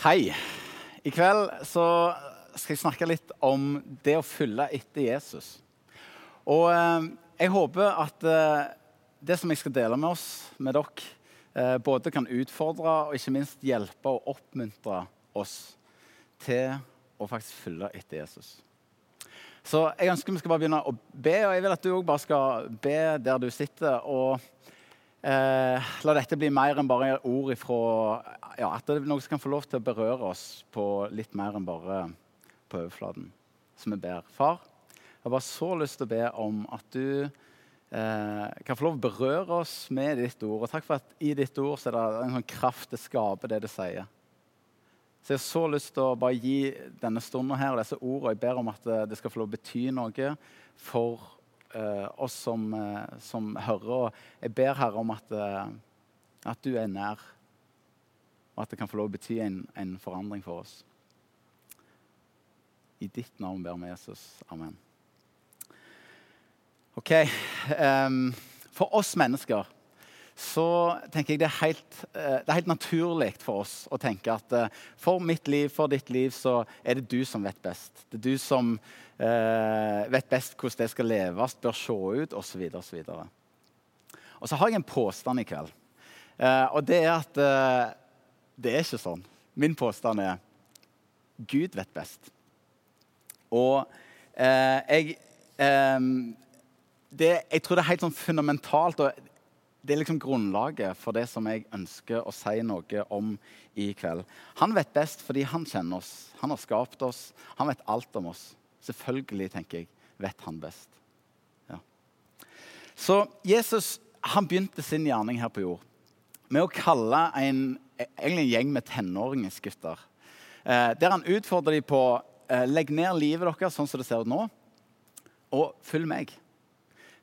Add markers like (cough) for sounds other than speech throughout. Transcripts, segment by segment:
Hei. I kveld så skal jeg snakke litt om det å følge etter Jesus. Og eh, jeg håper at eh, det som jeg skal dele med oss, med dere, eh, både kan utfordre og ikke minst hjelpe og oppmuntre oss til å faktisk følge etter Jesus. Så jeg ønsker vi skal bare begynne å be, og jeg vil at du òg bare skal be der du sitter. og Eh, la dette bli mer enn bare ord ifra ja, At det er noe som kan få lov til å berøre oss på litt mer enn bare på overflaten. Så vi ber. Far, jeg har bare så lyst til å be om at du eh, kan få lov til å berøre oss med ditt ord. Og takk for at i ditt ord så er det en sånn kraft til å skape det du sier. Så jeg har så lyst til å bare gi denne stunden her og disse ordene. Jeg ber om at det skal få lov til å bety noe for uh, oss som, uh, som, hører. Og jeg ber Herre om at, uh, at, du er nær, og at det kan få lov å bety en, en forandring for oss. I ditt navn ber vi Jesus. Amen. OK. Um, for oss mennesker så tenker jeg det er helt, det er helt naturlig for oss å tenke at for mitt liv, for ditt liv, så er det du som vet best. Det er du som eh, vet best hvordan det skal leves, bør se ut osv. Og, og så har jeg en påstand i kveld. Eh, og det er at eh, det er ikke sånn. Min påstand er Gud vet best. Og eh, jeg eh, det, Jeg tror det er helt sånn fundamentalt. og det er liksom grunnlaget for det som jeg ønsker å si noe om i kveld. Han vet best fordi han kjenner oss. Han har skapt oss. Han vet alt om oss. Selvfølgelig, tenker jeg, vet han best. Ja. Så Jesus han begynte sin gjerning her på jord med å kalle en, en gjeng med tenåringsgutter. Eh, der han utfordrer dem på eh, legg ned livet deres sånn som det ser ut nå, og følg meg.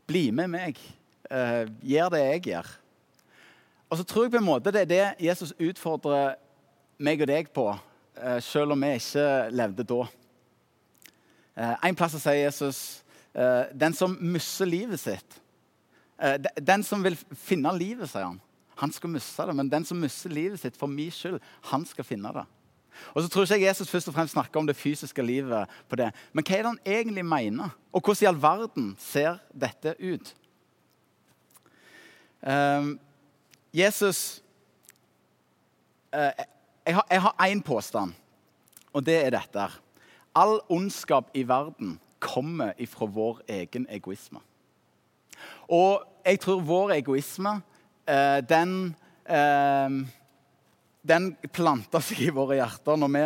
Bli med meg. Eh, gjør det jeg gjør. Og så tror jeg på en måte det er det Jesus utfordrer meg og deg på, uh, selv om vi ikke levde da. Uh, en plass sier Jesus den som mister livet sitt Den som vil finne livet, sier han. Han skal miste det, men den som mister livet sitt for min skyld, han skal finne det. Og så tror ikke jeg Jesus først og fremst snakker om det fysiske livet. på det. Men hva er det han egentlig mener? Og hvordan i all verden ser dette ut? Um, Jesus uh, Jeg har én påstand, og det er dette. All ondskap i verden kommer ifra vår egen egoisme. Og jeg tror vår egoisme, eh, den, eh, den planta seg i våre hjerter når vi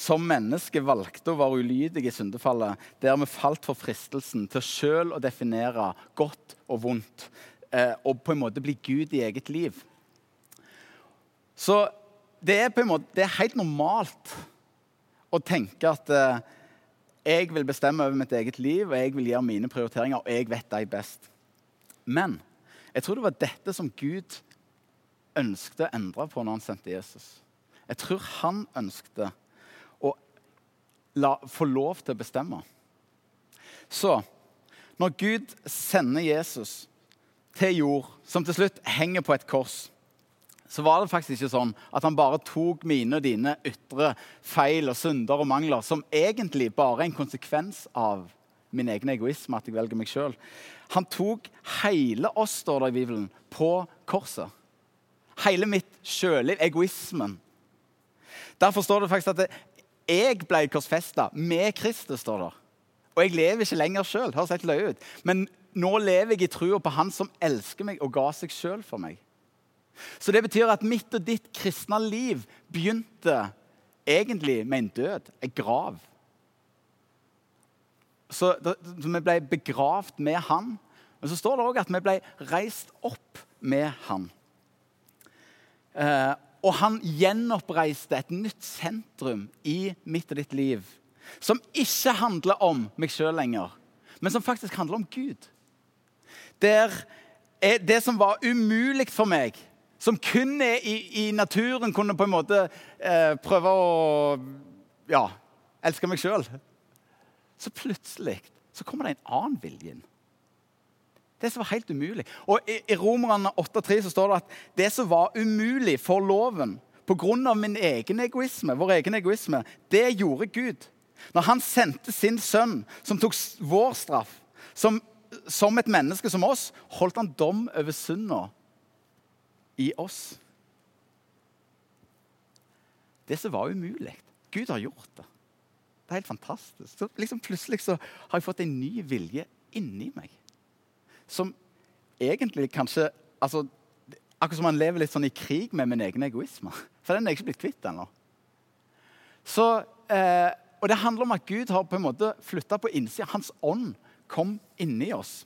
som mennesker valgte å være ulydige i syndefallet, der vi falt for fristelsen til sjøl å definere godt og vondt, eh, og på en måte bli Gud i eget liv. Så det er, på en måte, det er helt normalt å tenke at eh, jeg vil bestemme over mitt eget liv, og jeg vil gjøre mine prioriteringer, og jeg vet de best. Men jeg tror det var dette som Gud ønskte å endre på når han sendte Jesus. Jeg tror han ønskte å la, få lov til å bestemme. Så når Gud sender Jesus til jord, som til slutt henger på et kors så var det faktisk ikke sånn at han bare tok mine og dine ytre feil og synder og mangler, som egentlig bare er en konsekvens av min egen egoisme, at jeg velger meg sjøl. Han tok hele oss, står det i Bibelen, på korset. Hele mitt sjøliv, egoismen. Derfor står det faktisk at jeg ble korsfesta med Kristus. står det. Og jeg lever ikke lenger sjøl. Høres helt løye ut. Men nå lever jeg i trua på Han som elsker meg og ga seg sjøl for meg. Så det betyr at mitt og ditt kristne liv begynte egentlig med en død, en grav. Så, så vi ble begravd med han. Men så står det òg at vi ble reist opp med han. Eh, og han gjenoppreiste et nytt sentrum i mitt og ditt liv. Som ikke handler om meg sjøl lenger, men som faktisk handler om Gud. Der det som var umulig for meg, som kun er i, i naturen, kunne på en måte eh, prøve å ja, elske meg sjøl. Så plutselig så kommer det en annen vilje inn. Det som var helt umulig. Og I, i Romerne 8,3 så står det at det som var umulig for loven pga. min egen egoisme, vår egen egoisme. Det gjorde Gud. Når han sendte sin sønn, som tok vår straff, som, som et menneske som oss, holdt han dom over synda i oss. Det som var umulig. Gud har gjort det. Det er helt fantastisk. Så liksom Plutselig så har jeg fått en ny vilje inni meg. Som egentlig kanskje altså, Akkurat som man lever litt sånn i krig med min egen egoisme. For den er jeg ikke blitt kvitt ennå. Så, eh, og det handler om at Gud har på en måte flytta på innsida. Hans ånd kom inni oss.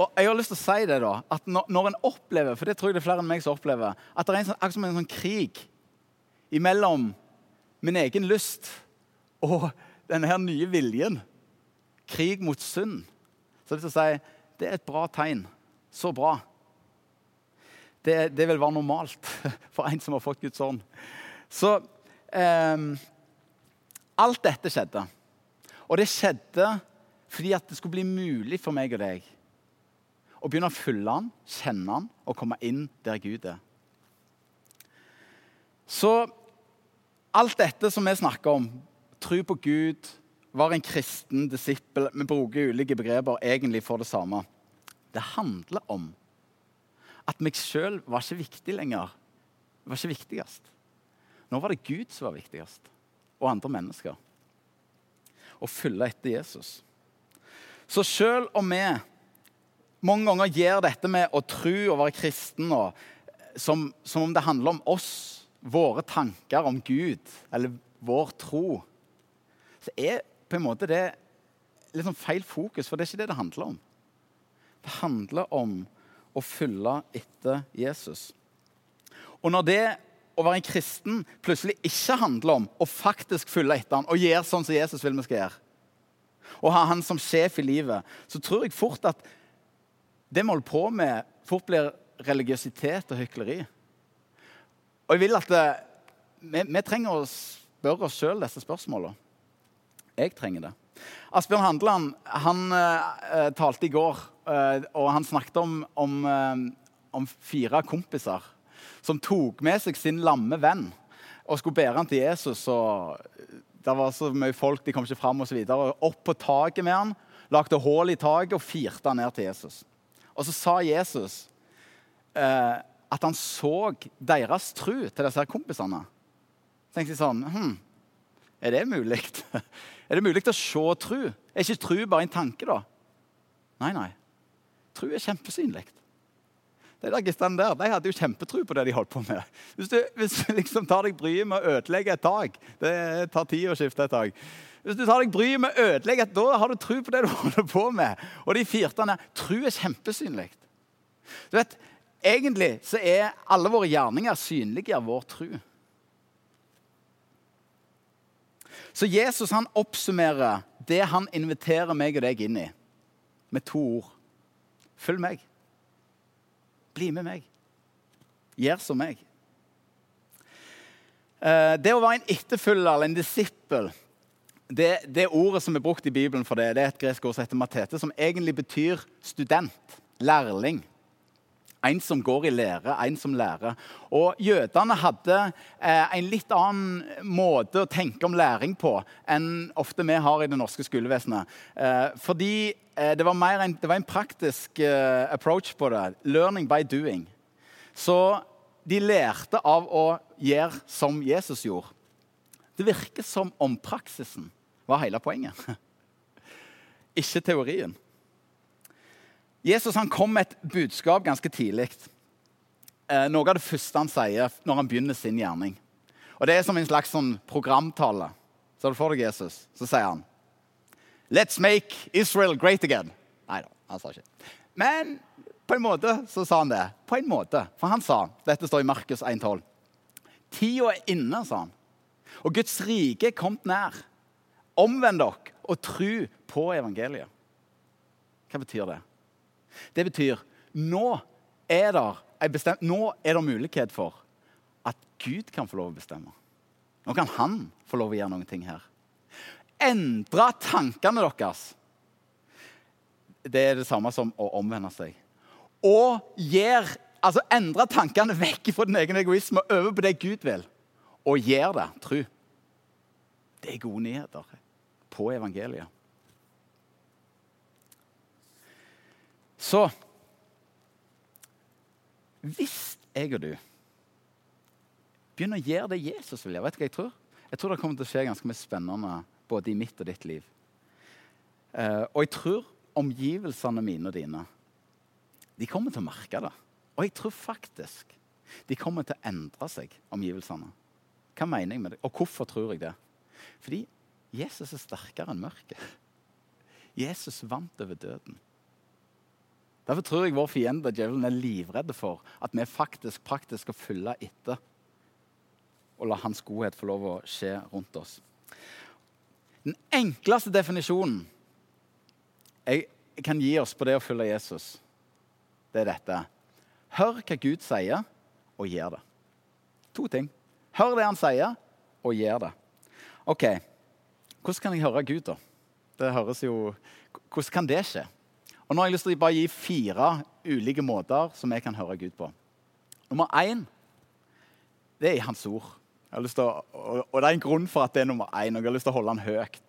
Og jeg har lyst til å si det da, at når, en opplever for det tror jeg det er flere enn meg som opplever, at det er en sånn, akkurat som en sånn krig imellom min egen lyst og denne her nye viljen. Krig mot synd. Så det, si, det er et bra tegn. Så bra. Det, det, vil være normalt (laughs) for en som har fått Guds ånd. Så eh, Alt dette skjedde. Og det skjedde fordi at det skulle bli mulig for meg og deg å begynne å følge han, kjenne han og komme inn der Gud er. Så alt dette som vi snakker om, tro på Gud, være en kristen disippel Vi bruker ulike begreper egentlig for det samme. Det handler om at meg sjøl var ikke viktig lenger. Det var ikke viktigst. Nå var det Gud som var viktigst, og andre mennesker. Å følge etter Jesus. Så sjøl om vi mange ganger gjør dette med å tro og være kristen og, som, som om det handler om oss, våre tanker om Gud eller vår tro, så er på en måte det litt sånn feil fokus, for det er ikke det det handler om. Det handler om å følge etter Jesus. Og når det å være en kristen plutselig ikke handler om å faktisk følge etter han og gjøre sånn som Jesus vil vi skal gjøre, og ha han som sjef i livet, så tror jeg fort at det vi holder på med, fort blir religiøsitet og hykleri. Og jeg vil at det, vi, vi trenger å spørre oss sjøl disse spørsmålene. Jeg trenger det. Asbjørn Handeland han uh, talte i går, uh, og han snakket om, om, uh, om, fire kompiser som tok med seg sin lamme venn og skulle bære han til Jesus. og Det var så mye folk, de kom ikke fram osv. Opp på taket med han, lagde hull i taket og firte han ned til Jesus. Og så sa Jesus at han så deres tru til disse her kompisene. Tenkte jeg sånn hm, Er det mulig? (laughs) Er det mulig å se tru? Er ikke tru bare en tanke, da? Nei, nei. Tru er kjempesynlig. De der der de hadde jo kjempetru på det de holdt på med. Hvis du, hvis du liksom tar deg bryet med å ødelegge et tak Det tar tid å skifte et tak. Hvis du tar deg bryet med å ødelegge et, da har du tru på det du (laughs) holder på med. Og de firtene Tru er kjempesynlig. Du vet, Egentlig så er alle våre gjerninger synlige av vår tru. Så Jesus han oppsummerer det han inviterer meg og deg inn i, med to ord. Følg meg. Bli med meg. Gjør som meg. Eh, det å være en etterfølger eller en disippel det, det, ordet som er brukt i Bibelen for det, det er et gresk ord som heter matete, som egentlig betyr student, lærling. En som går i lære, en som lærer. Og Jødene hadde eh, en litt annen måte å tenke om læring på enn ofte vi har i det norske skolevesenet. Eh, fordi eh, det, var en, det, var en, praktisk eh, approach på det. Learning by doing. Så de lærte av å gjøre som Jesus gjorde. Det virker som om praksisen var hele poenget. (laughs) Ikke teorien. Jesus han kom med et budskap ganske tidlig. Eh, noe av det første han sier når han begynner sin gjerning. Og Det er som en slags sånn programtale. Ser du for deg Jesus? Så sier han Let's make Israel great again. Nei da, han sa ikke. Men på en måte så sa han det. På en måte. For han sa Dette står i Markus 1,12. Tida er inne, sa han. Og Guds rike er kommet nær. Omvend dere og tru på evangeliet. Hva betyr det? Det betyr nå er det, nå er det mulighet for at Gud kan få lov å bestemme. Nå kan han få lov å gjøre noen ting her. Endre tankene deres. Det er det samme som å omvende seg. Og gjør altså endre tankene vekk fra din egen egoisme og over på det Gud vil, og gjør det. Tro. Det er gode nyheter på evangeliet. Så hvis jeg og du begynner å gjøre det Jesus vil gjøre, vet du hva jeg tror? Jeg tror det kommer til å skje ganske mye spennende både i mitt og ditt liv. Uh, og jeg tror omgivelsene mine og dine de kommer til å merke det. Og jeg tror faktisk de kommer til å endre seg, omgivelsene. Hva mener jeg med det? Og hvorfor tror jeg det? Fordi Jesus er sterkere enn mørket. Jesus vant over døden. Derfor tror jeg vår fiende djevelen er livredde for at vi faktisk praktisk skal følge etter og la hans godhet få lov å skje rundt oss. Den enkleste definisjonen jeg kan gi oss på det å følge Jesus, det er dette. Hør hva Gud sier, og gjør det. To ting. Hør det han sier, og gjør det. OK, hvordan kan jeg høre Gud, da? Det høres jo Hvordan kan det skje? Og nå har jeg lyst til å bare gi fire ulike måter som jeg kan høre Gud på. Nummer én det er i Hans ord. Å, og det er en grunn for at det er nummer én. og jeg har lyst til å holde den høyt.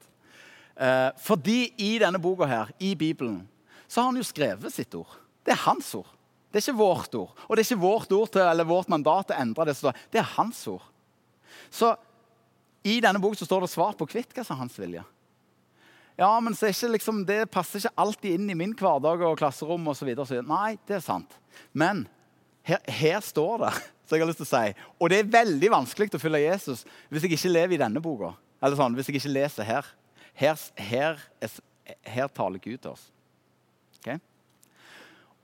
Eh, fordi i denne boka her, i Bibelen, så har han jo skrevet sitt ord. Det er hans ord. Det er ikke vårt ord. Og det er ikke vårt ord til, eller vårt mandat til å endre det. Det er hans ord. Så i denne boka så står det svar på hvitt hva som er hans vilje. Ja, men liksom, det passer ikke alltid inn i min hverdag og klasserom osv. Nei, det er sant. Men her, her, står det, (laughs) som jeg har lyst til å si. Og det er veldig vanskelig å følge Jesus hvis jeg ikke lever i denne boka. Eller sånn, hvis jeg ikke leser her. Her, her, er, her taler Gud til oss. Okay?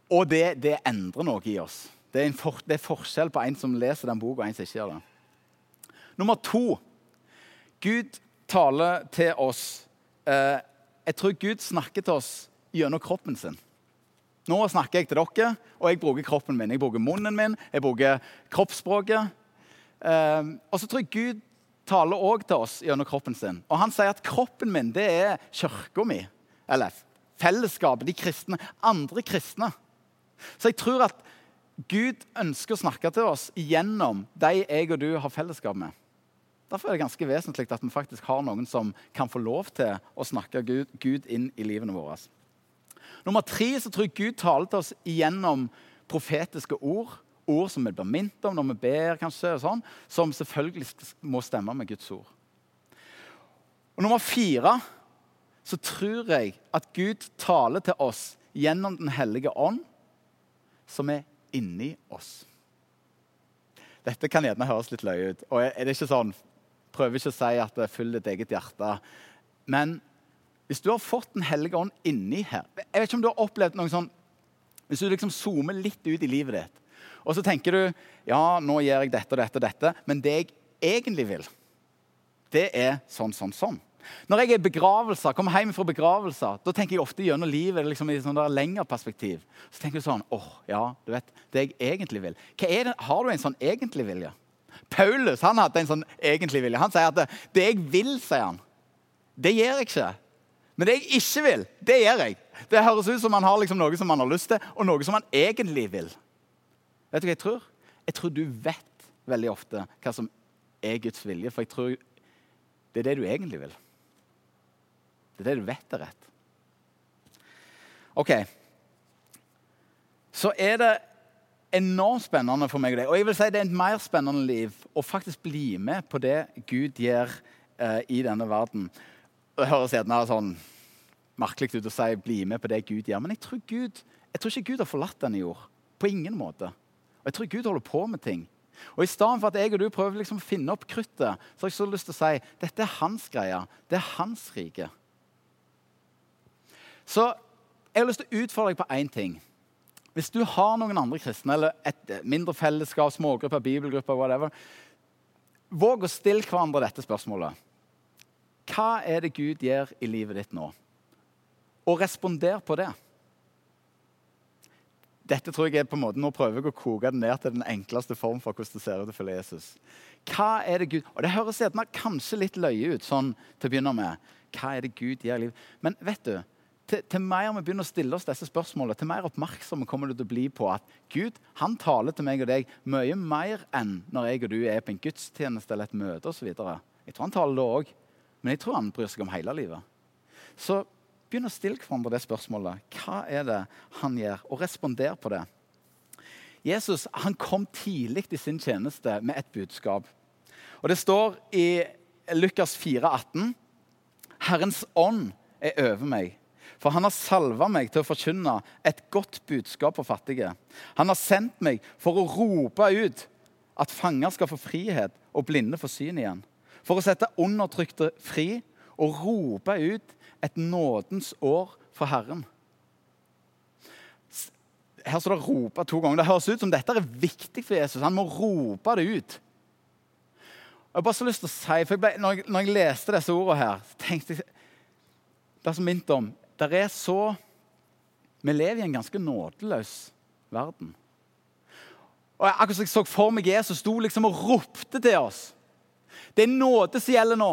Og det, det, endrer noe i oss. Det er, for, det er forskjell på en som leser den boka, og en som ikke gjør det. Nummer to Gud taler til oss Jeg tror Gud snakker til oss gjennom kroppen sin. Nå snakker jeg til dere, og jeg bruker kroppen min. Jeg bruker munnen min, jeg bruker kroppsspråket. Eh, og så tror jeg Gud taler òg til oss gjennom kroppen sin. Og han sier at kroppen min det er kirka mi. Eller fellesskapet, de kristne. Andre kristne. Så jeg tror at Gud ønsker å snakke til oss gjennom de jeg og du har fellesskap med. Derfor er det ganske vesentlig at vi faktisk har noen som kan få lov til å snakke Gud, Gud inn i livene våre. Nummer tre så tror jeg Gud taler til oss gjennom profetiske ord. Ord som vi blir minnet om når vi ber, kanskje, sånn, som selvfølgelig må stemme med Guds ord. Og Nummer fire så tror jeg at Gud taler til oss gjennom Den hellige ånd, som er inni oss. Dette kan gjerne høres litt løye ut. og er det ikke sånn prøver ikke å si at følger ditt eget hjerte. Men hvis du har fått Den hellige ånd inni her Jeg vet ikke om du har opplevd noe sånn Hvis du liksom zoomer litt ut i livet ditt, og så tenker du ja, nå gjør jeg dette og dette og dette, men det jeg egentlig vil, det er sånn, sånn, sånn. Når jeg er i begravelser, kommer hjem fra begravelser, da tenker jeg ofte gjennom livet liksom i sånn lengre perspektiv. Så tenker du sånn åh, ja, du vet, det jeg egentlig vil. Hva er det, Har du en sånn egentlig vilje? Paulus han hadde en sånn egentlig vilje. Han sier at det, jeg vil, sier han, det gjør jeg ikke. Men det jeg ikke vil, det gjør jeg. Det høres ut som han har liksom noe som han har lyst til, og noe som han egentlig vil. Vet du hva jeg tror? Jeg tror du vet veldig ofte hva som er Guds vilje. For jeg tror det er det du egentlig vil. Det er det du vet er rett. OK. Så er det enormt spennende for meg. Og deg. Og jeg vil si det er et mer spennende liv å faktisk bli med på det Gud gjør eh, i denne verden. Det høres gjerne sånn merkelig ut å si 'bli med på det Gud gjør', men jeg tror, Gud, jeg tror ikke Gud har forlatt denne jord. På ingen måte. Og jeg tror Gud holder på med ting. Og I stedet for at jeg og du prøver liksom å finne opp kruttet, så har jeg så lyst til å si dette er hans greie. Det er hans rike. Så jeg har lyst til å utfordre deg på én ting. Hvis du har noen andre kristne, eller et mindre fellesskap, smågrupper, bibelgrupper, whatever, våg å stille hverandre dette spørsmålet. Hva er det Gud gjør i livet ditt nå? Og responder på det. Dette tror jeg er på en måte, Nå prøver jeg å koke det ned til den enkleste form for hvordan det ser ut å følge Jesus. Hva er det Gud, Og Det høres gjerne kanskje litt løye ut sånn til å begynne med. Hva er det Gud gjør i livet? Men vet du, til, til mer vi begynner å stille oss disse spørsmålene, til mer oppmerksomme kommer du til å bli på at Gud han taler til meg og deg mye mer enn når jeg og du er på en gudstjeneste eller et møte osv. Jeg tror han taler da òg, men jeg tror han bryr seg om hele livet. Så begynn å stille hverandre det spørsmålet. Hva er det han gjør? Og responder på det. Jesus han kom tidlig i sin tjeneste med et budskap. Og Det står i Lukas 4, 18, Herrens ånd er over meg. For han har salva meg til å forkynne et godt budskap for fattige. Han har sendt meg for å rope ut at fanger skal få frihet og blinde få syn igjen. For å sette undertrykte fri og rope ut et nådens år for Herren. Her står det 'rope' to ganger. Det høres ut som dette er viktig for Jesus. Han må rope det ut. Jeg har bare så lyst til å si, for jeg ble, når, jeg, når jeg leste disse ordene her, tenkte jeg det som minnet om det er så Vi lever i en ganske nådeløs verden. Og Akkurat som jeg så for meg Jesus sto liksom og ropte til oss. Det er nåde som gjelder nå.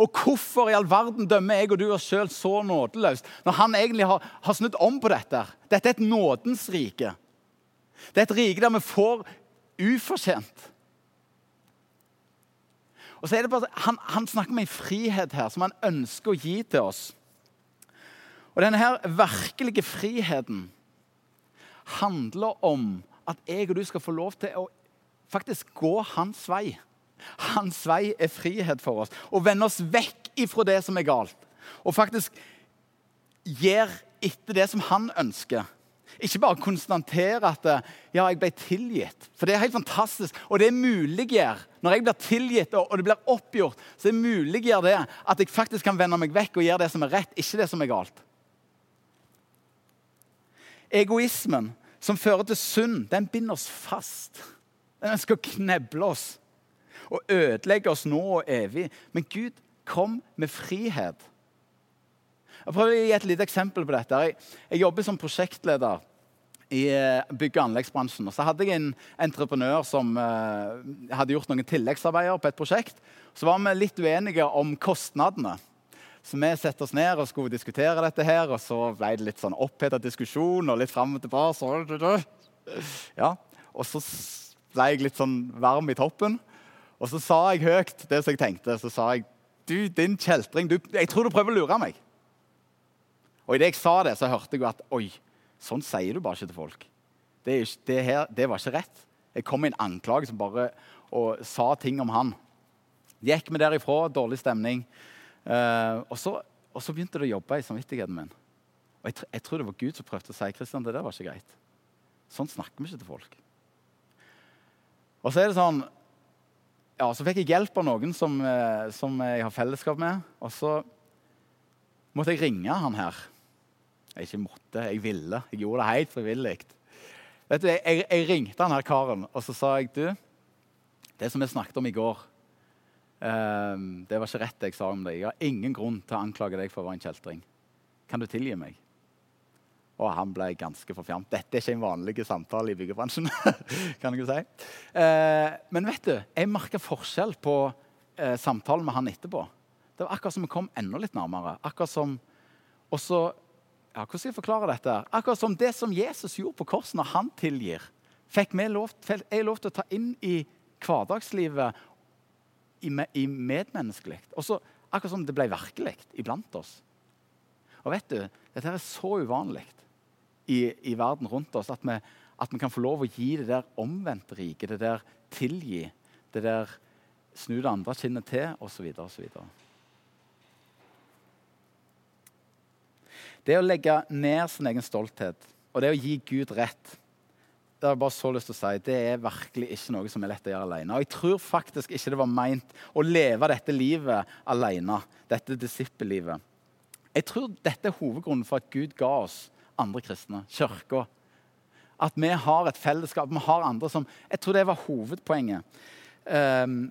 Og hvorfor i all verden dømmer jeg og du oss sjøl så nådeløst når han egentlig har, har, snudd om på dette? Dette er et nådens rike. Det er et rike der vi får ufortjent. Og så er det bare, han, han snakker om en frihet her som han ønsker å gi til oss. Og denne her virkelige friheten handler om at jeg og du skal få lov til å faktisk gå hans vei. Hans vei er frihet for oss. Å vende oss vekk ifra det som er galt. Og faktisk gjøre etter det som han ønsker. Ikke bare konstatere at ja, jeg ble tilgitt. For det er helt fantastisk. Og det muliggjør, når jeg blir tilgitt og det blir oppgjort, så muliggjør det at jeg faktisk kan vende meg vekk og gjøre det som er rett, ikke det som er galt. Egoismen som fører til synd, den binder oss fast. Den ønsker å kneble oss og ødelegge oss nå og evig. Men Gud kom med frihet. Jeg prøver å gi et lite eksempel på dette. Jeg, jobber som prosjektleder i eh, bygg- og anleggsbransjen. Og så hadde jeg en entreprenør som uh, hadde gjort noen tilleggsarbeider på et prosjekt. Så var vi litt uenige om kostnadene. Så vi satte oss ned og skulle diskutere dette, her, og så ble det litt sånn oppheta diskusjon. og litt frem og tilbake. Så, (laughs) ja. Og så ble jeg litt sånn varm i toppen. Og så sa jeg høyt det som jeg tenkte. Så sa jeg du, din kjeltring, du, jeg tror du prøver å lure meg. Og idet jeg sa det, så hørte jeg at oi, sånn sier du bare ikke til folk. Det, ikke, det, her, det var ikke rett. Jeg kom med en anklage som bare og sa ting om han. Gikk vi derifra, dårlig stemning. Uh, og, så, og, så, begynte det å jobbe i samvittigheten min. Og jeg, jeg, tror det var Gud som prøvde å si Kristian, det der var ikke greit. Sånn snakker vi ikke til folk. Og så er det sånn ja, Så fikk jeg hjelp av noen som, uh, som jeg har fellesskap med. Og så måtte jeg ringe han her. Jeg ikke måtte, jeg ville. Jeg gjorde det helt frivillig. Vet du, jeg, jeg, ringte han her karen og så sa jeg, du, det som vi snakket om i går um, Det var ikke rett jeg sa om deg. Jeg har ingen grunn til å anklage deg for å være en kjeltring. Kan du tilgi meg? Og han ble ganske forfjermt. Dette er ikke en vanlig samtale i byggebransjen. (laughs) kan jeg si. Uh, men vet du, jeg merka forskjell på uh, samtalen med han etterpå. Det var akkurat som vi kom enda litt nærmere. Akkurat som også, ja, Hvordan skal jeg forklare dette? Akkurat som det som Jesus gjorde på korset når han tilgir, fikk vi lov, jeg lov til å ta inn i hverdagslivet i, i medmenneskelig. Også akkurat som det ble virkelig iblant oss. Og vet du, Dette er så uvanlig i, i, verden rundt oss at vi, at vi, kan få lov å gi det der omvendte riket, det der tilgi, det der snu det andre kinnet til, osv. osv. Det å legge ned sin egen stolthet og det å gi Gud rett det har jeg bare så lyst til å si, det er virkelig ikke noe som er lett å gjøre alene. Og jeg tror faktisk ikke det var meint å leve dette livet alene. Dette disippellivet. Jeg tror dette er hovedgrunnen for at Gud ga oss andre kristne, kirka. At vi har et fellesskap, vi har andre som Jeg tror det var hovedpoenget. Um,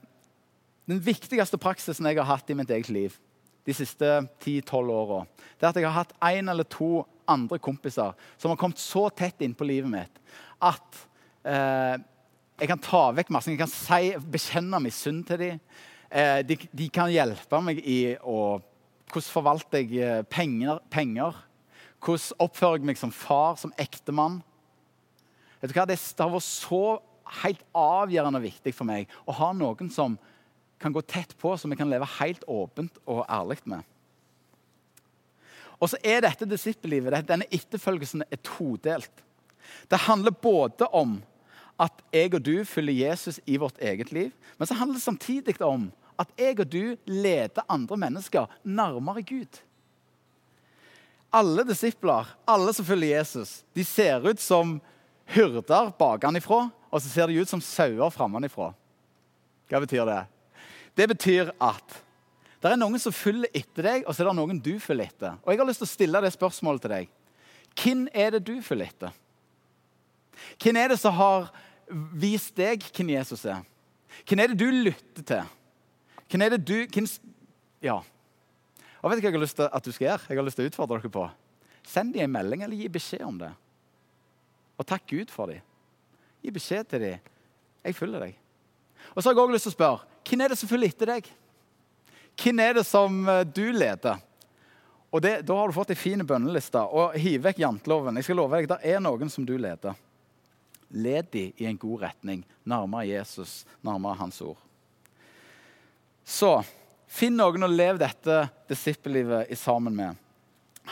den viktigste praksisen jeg har hatt i mitt eget liv, de siste 10-12 åra, er at jeg har hatt én eller to andre kompiser som har kommet så tett innpå livet mitt at eh, jeg kan ta vekk masse. Jeg kan si, bekjenne min synd til dem. Eh, de, de, kan hjelpe meg i å Hvordan forvalter jeg eh, penger? penger? Hvordan oppfører jeg meg som far, som ektemann? Vet du hva? Det har vært så helt avgjørende viktig for meg å ha noen som kan gå tett på, som jeg kan leve helt åpent og ærlig med. Og så er dette disippellivet, denne etterfølgelsen, er todelt. Det handler både om at jeg og du følger Jesus i vårt eget liv, men så handler det samtidig om at jeg og du leder andre mennesker nærmere Gud. Alle disipler, alle som følger Jesus, de ser ut som hyrder bakenfra, og så ser de ut som sauer framenfra. Hva betyr det? Det betyr at det er noen som følger etter deg, og så er det noen du følger etter. Og jeg har lyst til å stille det spørsmålet til deg. Hvem er det du følger etter? Hvem er det som har vist deg hvem Jesus er? Hvem er det du lytter til? Hvem er det du hvem, Ja. Og vet du hva jeg har lyst til at du skal gjøre? Jeg har lyst til å utfordre dere på. Send dem en melding eller gi beskjed om det. Og takk Gud for dem. Gi beskjed til dem. Jeg følger deg. Og så har jeg også lyst til å spørre hvem er det som følger etter deg? Hvem er det som eh, du leder? Og det, Da har du fått ei fin bønneliste. Og hiv vekk janteloven. Jeg skal love deg, Det er noen som du leder. Led de i en god retning, nærmere Jesus, nærmere Hans ord. Så finn noen å leve dette disippellivet sammen med.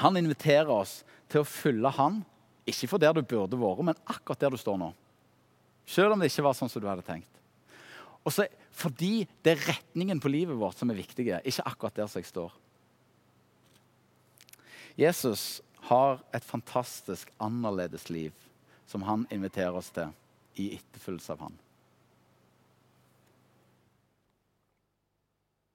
Han inviterer oss til å følge han, ikke for der du burde vært, men akkurat der du står nå. Selv om det ikke var sånn som du hadde tenkt. Og så fordi det er retningen på livet vårt som er viktig, ikke akkurat der som jeg står. Jesus har et fantastisk annerledes liv som han inviterer oss til i etterfølgelse av han.